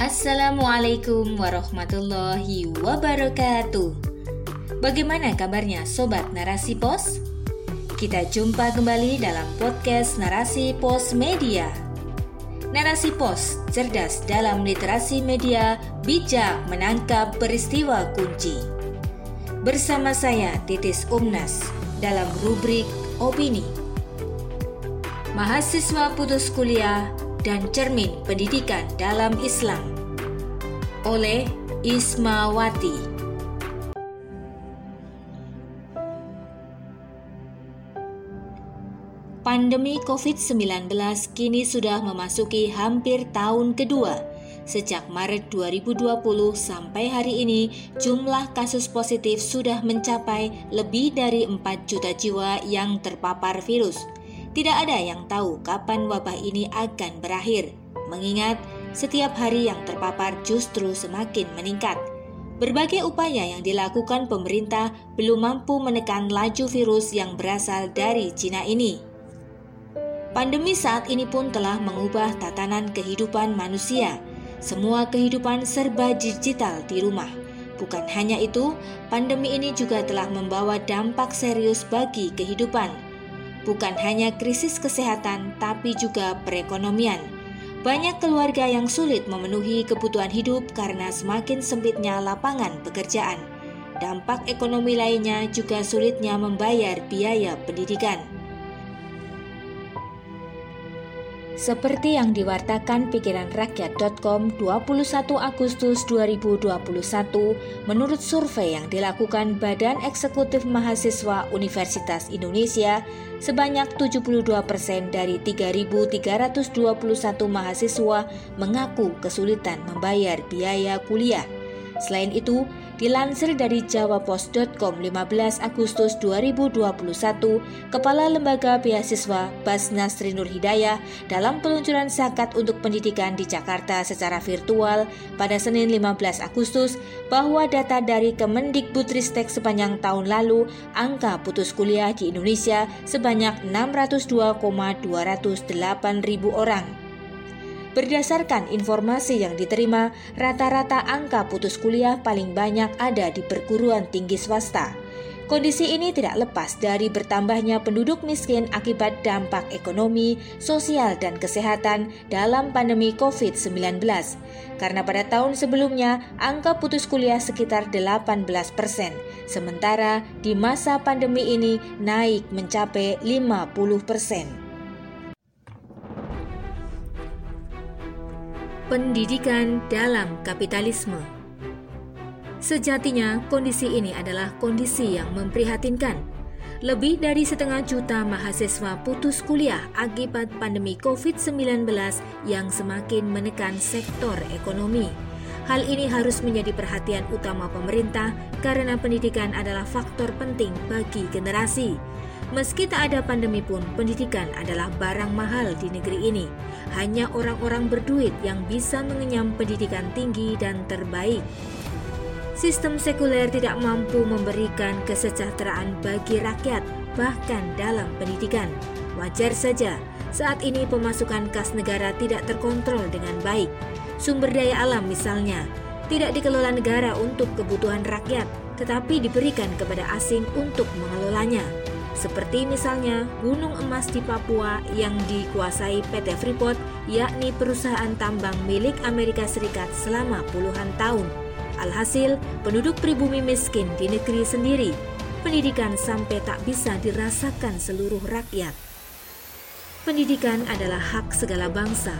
Assalamualaikum warahmatullahi wabarakatuh. Bagaimana kabarnya sobat Narasi Pos? Kita jumpa kembali dalam podcast Narasi Pos Media. Narasi Pos cerdas dalam literasi media, bijak menangkap peristiwa kunci. Bersama saya Titis Umnas dalam rubrik opini. Mahasiswa putus kuliah dan cermin pendidikan dalam Islam oleh Ismawati. Pandemi COVID-19 kini sudah memasuki hampir tahun kedua. Sejak Maret 2020 sampai hari ini, jumlah kasus positif sudah mencapai lebih dari 4 juta jiwa yang terpapar virus. Tidak ada yang tahu kapan wabah ini akan berakhir, mengingat setiap hari yang terpapar justru semakin meningkat. Berbagai upaya yang dilakukan pemerintah belum mampu menekan laju virus yang berasal dari Cina ini. Pandemi saat ini pun telah mengubah tatanan kehidupan manusia. Semua kehidupan serba digital di rumah. Bukan hanya itu, pandemi ini juga telah membawa dampak serius bagi kehidupan bukan hanya krisis kesehatan, tapi juga perekonomian. Banyak keluarga yang sulit memenuhi kebutuhan hidup karena semakin sempitnya lapangan pekerjaan. Dampak ekonomi lainnya juga sulitnya membayar biaya pendidikan. Seperti yang diwartakan pikiran rakyat.com 21 Agustus 2021 menurut survei yang dilakukan Badan Eksekutif Mahasiswa Universitas Indonesia, sebanyak 72% dari 3.321 mahasiswa mengaku kesulitan membayar biaya kuliah. Selain itu, Dilansir dari jawapos.com 15 Agustus 2021, Kepala Lembaga Beasiswa Bas Nasri Nur Hidayah dalam peluncuran zakat untuk pendidikan di Jakarta secara virtual pada Senin 15 Agustus bahwa data dari Kemendikbudristek sepanjang tahun lalu angka putus kuliah di Indonesia sebanyak 602,208 ribu orang. Berdasarkan informasi yang diterima, rata-rata angka putus kuliah paling banyak ada di perguruan tinggi swasta. Kondisi ini tidak lepas dari bertambahnya penduduk miskin akibat dampak ekonomi, sosial, dan kesehatan dalam pandemi COVID-19. Karena pada tahun sebelumnya, angka putus kuliah sekitar 18 persen, sementara di masa pandemi ini naik mencapai 50 persen. Pendidikan dalam kapitalisme. Sejatinya, kondisi ini adalah kondisi yang memprihatinkan. Lebih dari setengah juta mahasiswa putus kuliah akibat pandemi COVID-19 yang semakin menekan sektor ekonomi. Hal ini harus menjadi perhatian utama pemerintah karena pendidikan adalah faktor penting bagi generasi. Meski tak ada pandemi pun, pendidikan adalah barang mahal di negeri ini. Hanya orang-orang berduit yang bisa mengenyam pendidikan tinggi dan terbaik. Sistem sekuler tidak mampu memberikan kesejahteraan bagi rakyat, bahkan dalam pendidikan. Wajar saja, saat ini pemasukan kas negara tidak terkontrol dengan baik. Sumber daya alam misalnya, tidak dikelola negara untuk kebutuhan rakyat, tetapi diberikan kepada asing untuk mengelolanya seperti misalnya gunung emas di Papua yang dikuasai PT Freeport, yakni perusahaan tambang milik Amerika Serikat selama puluhan tahun. Alhasil, penduduk pribumi miskin di negeri sendiri, pendidikan sampai tak bisa dirasakan seluruh rakyat. Pendidikan adalah hak segala bangsa,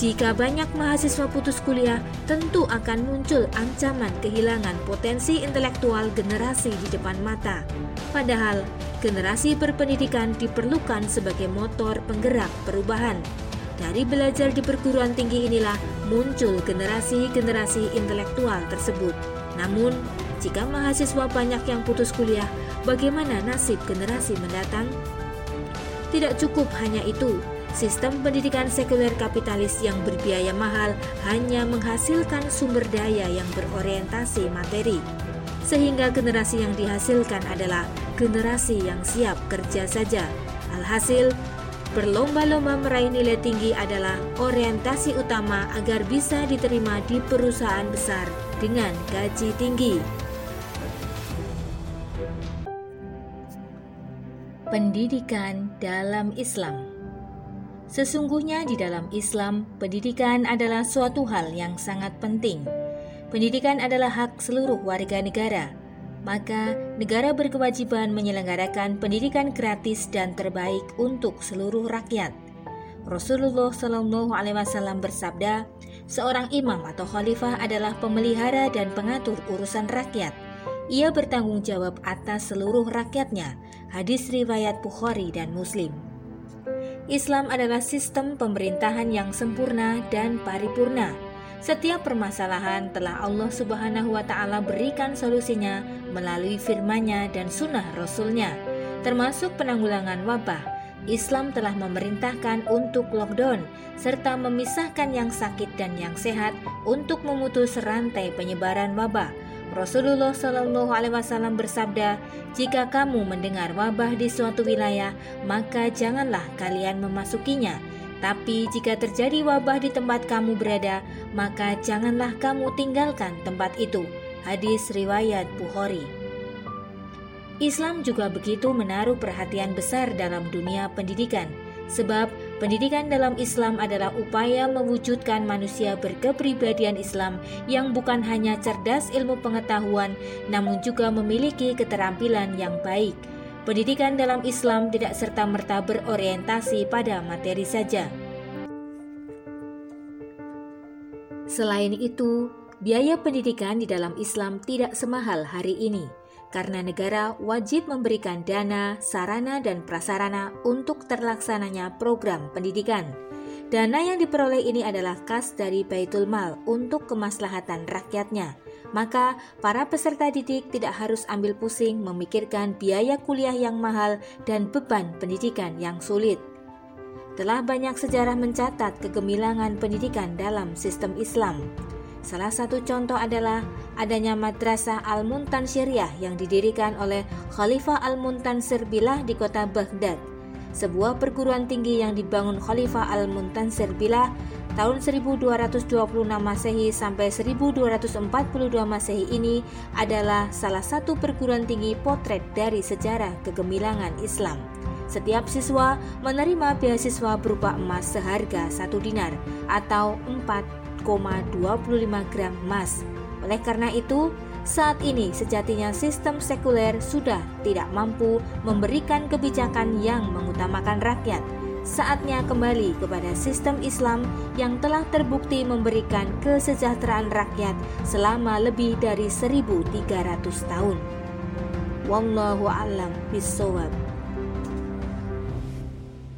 jika banyak mahasiswa putus kuliah, tentu akan muncul ancaman kehilangan potensi intelektual generasi di depan mata. Padahal, generasi berpendidikan diperlukan sebagai motor penggerak perubahan. Dari belajar di perguruan tinggi inilah muncul generasi-generasi intelektual tersebut. Namun, jika mahasiswa banyak yang putus kuliah, bagaimana nasib generasi mendatang? Tidak cukup hanya itu, Sistem pendidikan sekuler kapitalis yang berbiaya mahal hanya menghasilkan sumber daya yang berorientasi materi, sehingga generasi yang dihasilkan adalah generasi yang siap kerja saja. Alhasil, berlomba-lomba meraih nilai tinggi adalah orientasi utama agar bisa diterima di perusahaan besar dengan gaji tinggi. Pendidikan dalam Islam Sesungguhnya di dalam Islam, pendidikan adalah suatu hal yang sangat penting. Pendidikan adalah hak seluruh warga negara, maka negara berkewajiban menyelenggarakan pendidikan gratis dan terbaik untuk seluruh rakyat. Rasulullah Shallallahu bersabda, seorang imam atau khalifah adalah pemelihara dan pengatur urusan rakyat. Ia bertanggung jawab atas seluruh rakyatnya. Hadis riwayat Bukhari dan Muslim. Islam adalah sistem pemerintahan yang sempurna dan paripurna. Setiap permasalahan telah Allah Subhanahu wa Ta'ala berikan solusinya melalui firman-Nya dan sunnah Rasul-Nya, termasuk penanggulangan wabah. Islam telah memerintahkan untuk lockdown serta memisahkan yang sakit dan yang sehat untuk memutus rantai penyebaran wabah Rasulullah Shallallahu Alaihi Wasallam bersabda, "Jika kamu mendengar wabah di suatu wilayah, maka janganlah kalian memasukinya. Tapi jika terjadi wabah di tempat kamu berada, maka janganlah kamu tinggalkan tempat itu." Hadis riwayat Bukhari. Islam juga begitu menaruh perhatian besar dalam dunia pendidikan, sebab Pendidikan dalam Islam adalah upaya mewujudkan manusia berkepribadian Islam yang bukan hanya cerdas ilmu pengetahuan, namun juga memiliki keterampilan yang baik. Pendidikan dalam Islam tidak serta-merta berorientasi pada materi saja. Selain itu, biaya pendidikan di dalam Islam tidak semahal hari ini karena negara wajib memberikan dana, sarana, dan prasarana untuk terlaksananya program pendidikan. Dana yang diperoleh ini adalah kas dari Baitul Mal untuk kemaslahatan rakyatnya. Maka para peserta didik tidak harus ambil pusing memikirkan biaya kuliah yang mahal dan beban pendidikan yang sulit. Telah banyak sejarah mencatat kegemilangan pendidikan dalam sistem Islam. Salah satu contoh adalah adanya Madrasah Al-Muntan Syariah yang didirikan oleh Khalifah Al-Muntan Serbilah di kota Baghdad. Sebuah perguruan tinggi yang dibangun Khalifah Al-Muntan Serbilah tahun 1226 Masehi sampai 1242 Masehi ini adalah salah satu perguruan tinggi potret dari sejarah kegemilangan Islam. Setiap siswa menerima beasiswa berupa emas seharga satu dinar atau 4 1,25 gram emas. Oleh karena itu, saat ini sejatinya sistem sekuler sudah tidak mampu memberikan kebijakan yang mengutamakan rakyat. Saatnya kembali kepada sistem Islam yang telah terbukti memberikan kesejahteraan rakyat selama lebih dari 1300 tahun. Wallahu a'lam bishawab.